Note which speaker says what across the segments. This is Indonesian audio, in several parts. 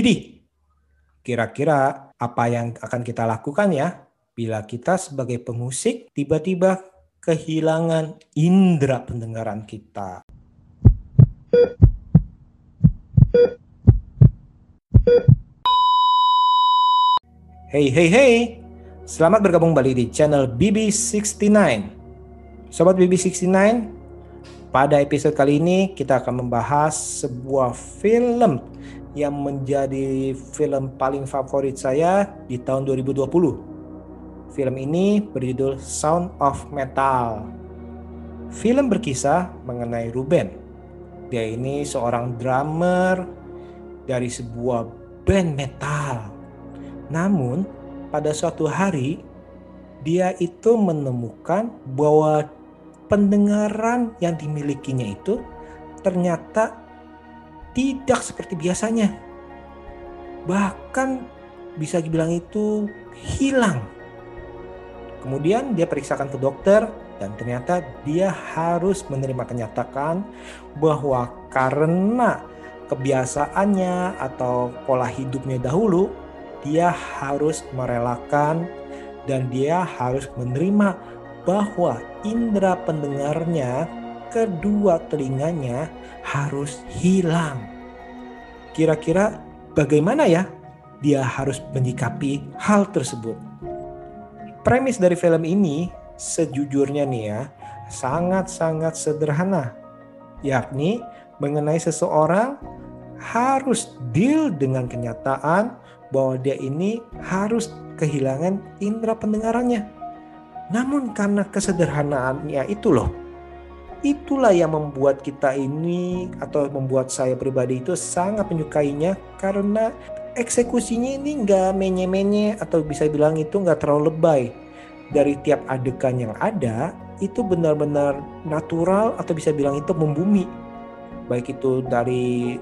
Speaker 1: Widih, kira-kira apa yang akan kita lakukan ya bila kita sebagai pemusik tiba-tiba kehilangan indera pendengaran kita? Hey hey hey, selamat bergabung kembali di channel BB69. Sobat BB69, pada episode kali ini kita akan membahas sebuah film yang menjadi film paling favorit saya di tahun 2020. Film ini berjudul Sound of Metal. Film berkisah mengenai Ruben. Dia ini seorang drummer dari sebuah band metal. Namun, pada suatu hari dia itu menemukan bahwa pendengaran yang dimilikinya itu ternyata tidak seperti biasanya. Bahkan bisa dibilang itu hilang. Kemudian dia periksakan ke dokter dan ternyata dia harus menerima kenyataan bahwa karena kebiasaannya atau pola hidupnya dahulu dia harus merelakan dan dia harus menerima bahwa indera pendengarnya kedua telinganya harus hilang. Kira-kira bagaimana ya dia harus menyikapi hal tersebut? Premis dari film ini sejujurnya nih ya sangat-sangat sederhana yakni mengenai seseorang harus deal dengan kenyataan bahwa dia ini harus kehilangan indera pendengarannya. Namun karena kesederhanaannya itu loh, itulah yang membuat kita ini atau membuat saya pribadi itu sangat menyukainya karena eksekusinya ini nggak menye-menye atau bisa bilang itu nggak terlalu lebay. Dari tiap adegan yang ada itu benar-benar natural atau bisa bilang itu membumi. Baik itu dari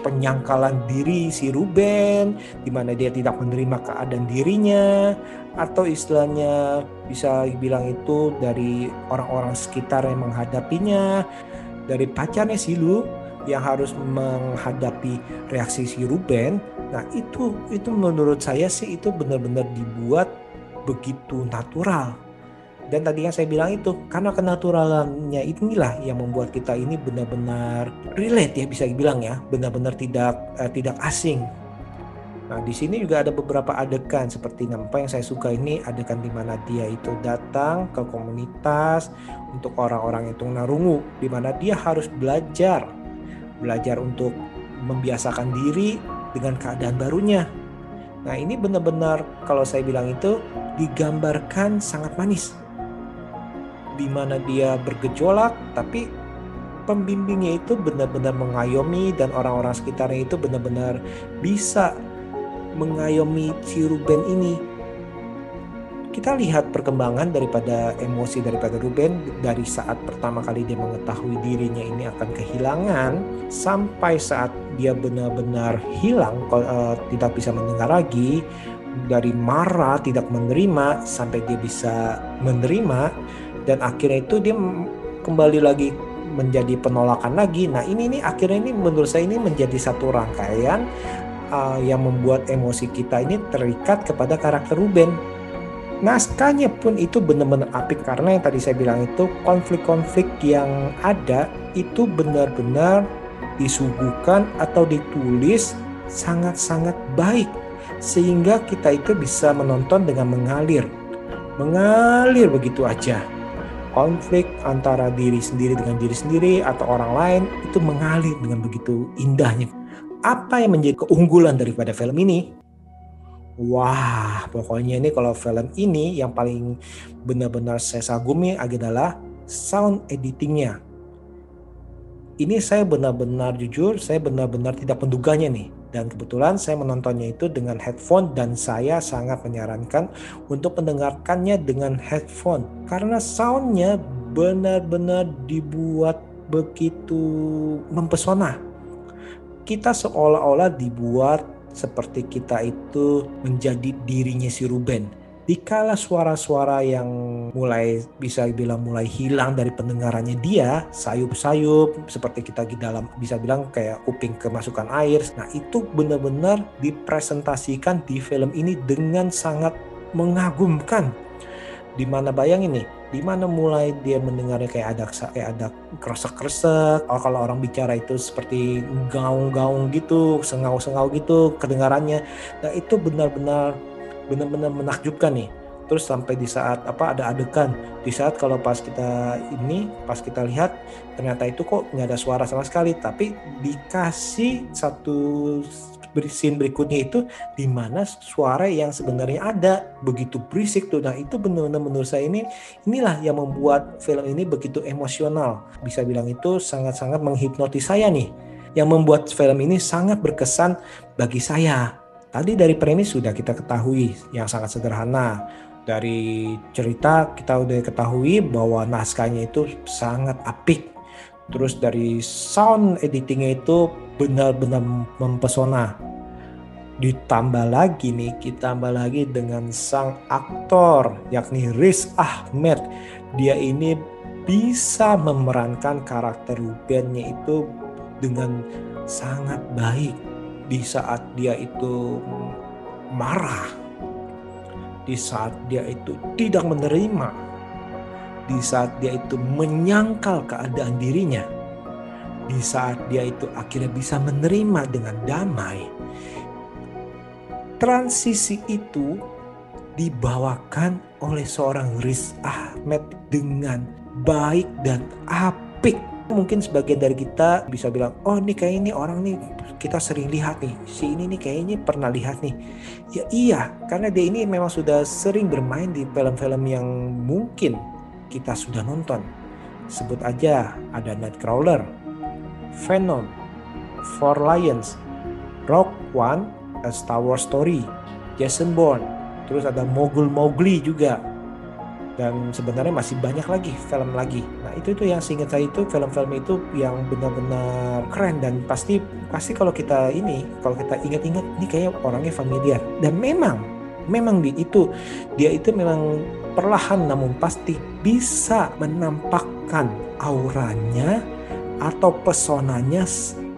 Speaker 1: penyangkalan diri si Ruben di mana dia tidak menerima keadaan dirinya atau istilahnya bisa bilang itu dari orang-orang sekitar yang menghadapinya dari pacarnya si Lu yang harus menghadapi reaksi si Ruben. Nah itu itu menurut saya sih itu benar-benar dibuat begitu natural dan tadi yang saya bilang itu karena kenaturalannya inilah yang membuat kita ini benar-benar relate ya bisa dibilang ya benar-benar tidak eh, tidak asing Nah, di sini juga ada beberapa adegan seperti apa yang saya suka ini adegan di mana dia itu datang ke komunitas untuk orang-orang itu narungu di mana dia harus belajar belajar untuk membiasakan diri dengan keadaan barunya. Nah, ini benar-benar kalau saya bilang itu digambarkan sangat manis. Di mana dia bergejolak tapi pembimbingnya itu benar-benar mengayomi dan orang-orang sekitarnya itu benar-benar bisa mengayomi si Ruben ini. Kita lihat perkembangan daripada emosi daripada Ruben dari saat pertama kali dia mengetahui dirinya ini akan kehilangan sampai saat dia benar-benar hilang uh, tidak bisa mendengar lagi dari marah tidak menerima sampai dia bisa menerima dan akhirnya itu dia kembali lagi menjadi penolakan lagi. Nah ini nih akhirnya ini menurut saya ini menjadi satu rangkaian uh, yang membuat emosi kita ini terikat kepada karakter Ruben. Naskahnya pun itu benar-benar apik karena yang tadi saya bilang itu konflik-konflik yang ada itu benar-benar disuguhkan atau ditulis sangat-sangat baik sehingga kita itu bisa menonton dengan mengalir. Mengalir begitu aja. Konflik antara diri sendiri dengan diri sendiri atau orang lain itu mengalir dengan begitu indahnya apa yang menjadi keunggulan daripada film ini? Wah, pokoknya ini kalau film ini yang paling benar-benar saya sagumi adalah sound editingnya. Ini saya benar-benar jujur, saya benar-benar tidak menduganya nih. Dan kebetulan saya menontonnya itu dengan headphone dan saya sangat menyarankan untuk mendengarkannya dengan headphone. Karena soundnya benar-benar dibuat begitu mempesona. Kita seolah-olah dibuat seperti kita itu menjadi dirinya si Ruben. Dikala suara-suara yang mulai bisa bilang mulai hilang dari pendengarannya dia, sayup-sayup seperti kita di dalam bisa bilang kayak kuping kemasukan air. Nah, itu benar-benar dipresentasikan di film ini dengan sangat mengagumkan. Di mana bayangin nih, di mana mulai dia mendengarnya kayak ada kayak ada kresek-kresek oh, kalau orang bicara itu seperti gaung-gaung gitu sengau-sengau gitu kedengarannya nah itu benar-benar benar-benar menakjubkan nih terus sampai di saat apa ada adegan di saat kalau pas kita ini pas kita lihat ternyata itu kok nggak ada suara sama sekali tapi dikasih satu scene berikutnya itu di mana suara yang sebenarnya ada begitu berisik tuh. Nah itu benar-benar menurut saya ini inilah yang membuat film ini begitu emosional. Bisa bilang itu sangat-sangat menghipnotis saya nih. Yang membuat film ini sangat berkesan bagi saya. Tadi dari premis sudah kita ketahui yang sangat sederhana. Dari cerita kita udah ketahui bahwa naskahnya itu sangat apik. Terus dari sound editingnya itu benar-benar mempesona. Ditambah lagi nih, kita tambah lagi dengan sang aktor yakni Riz Ahmed. Dia ini bisa memerankan karakter Rubennya itu dengan sangat baik di saat dia itu marah, di saat dia itu tidak menerima, di saat dia itu menyangkal keadaan dirinya di saat dia itu akhirnya bisa menerima dengan damai, transisi itu dibawakan oleh seorang Riz Ahmed dengan baik dan apik. Mungkin sebagian dari kita bisa bilang, oh ini kayak ini orang nih kita sering lihat nih, si ini nih kayaknya pernah lihat nih. Ya iya, karena dia ini memang sudah sering bermain di film-film yang mungkin kita sudah nonton. Sebut aja ada Nightcrawler, Venom, Four Lions, Rock One, A Star Wars Story, Jason Bourne, terus ada Mogul Mowgli juga. Dan sebenarnya masih banyak lagi film lagi. Nah itu itu yang seingat saya itu film-film itu yang benar-benar keren. Dan pasti pasti kalau kita ini kalau kita ingat-ingat ini kayak orangnya familiar. Dan memang memang di itu dia itu memang perlahan namun pasti bisa menampakkan auranya atau pesonanya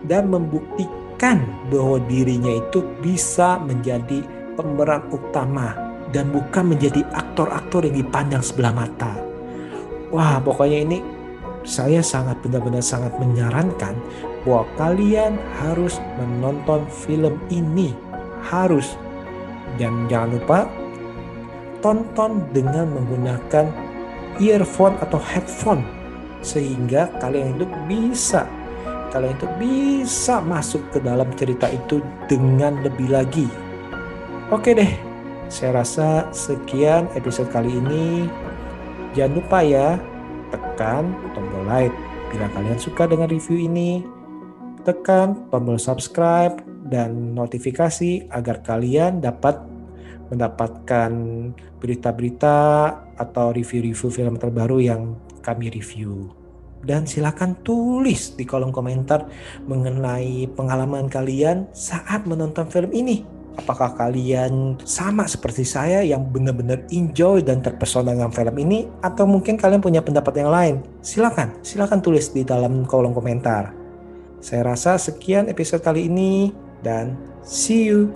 Speaker 1: dan membuktikan bahwa dirinya itu bisa menjadi pemeran utama dan bukan menjadi aktor-aktor yang dipandang sebelah mata. Wah, pokoknya ini saya sangat benar-benar sangat menyarankan bahwa kalian harus menonton film ini. Harus. Dan jangan lupa tonton dengan menggunakan earphone atau headphone sehingga kalian itu bisa kalian itu bisa masuk ke dalam cerita itu dengan lebih lagi. Oke deh, saya rasa sekian episode kali ini. Jangan lupa ya, tekan tombol like bila kalian suka dengan review ini. Tekan tombol subscribe dan notifikasi agar kalian dapat mendapatkan berita-berita atau review-review film terbaru yang kami review. Dan silakan tulis di kolom komentar mengenai pengalaman kalian saat menonton film ini. Apakah kalian sama seperti saya yang benar-benar enjoy dan terpesona dengan film ini atau mungkin kalian punya pendapat yang lain? Silakan, silakan tulis di dalam kolom komentar. Saya rasa sekian episode kali ini dan see you.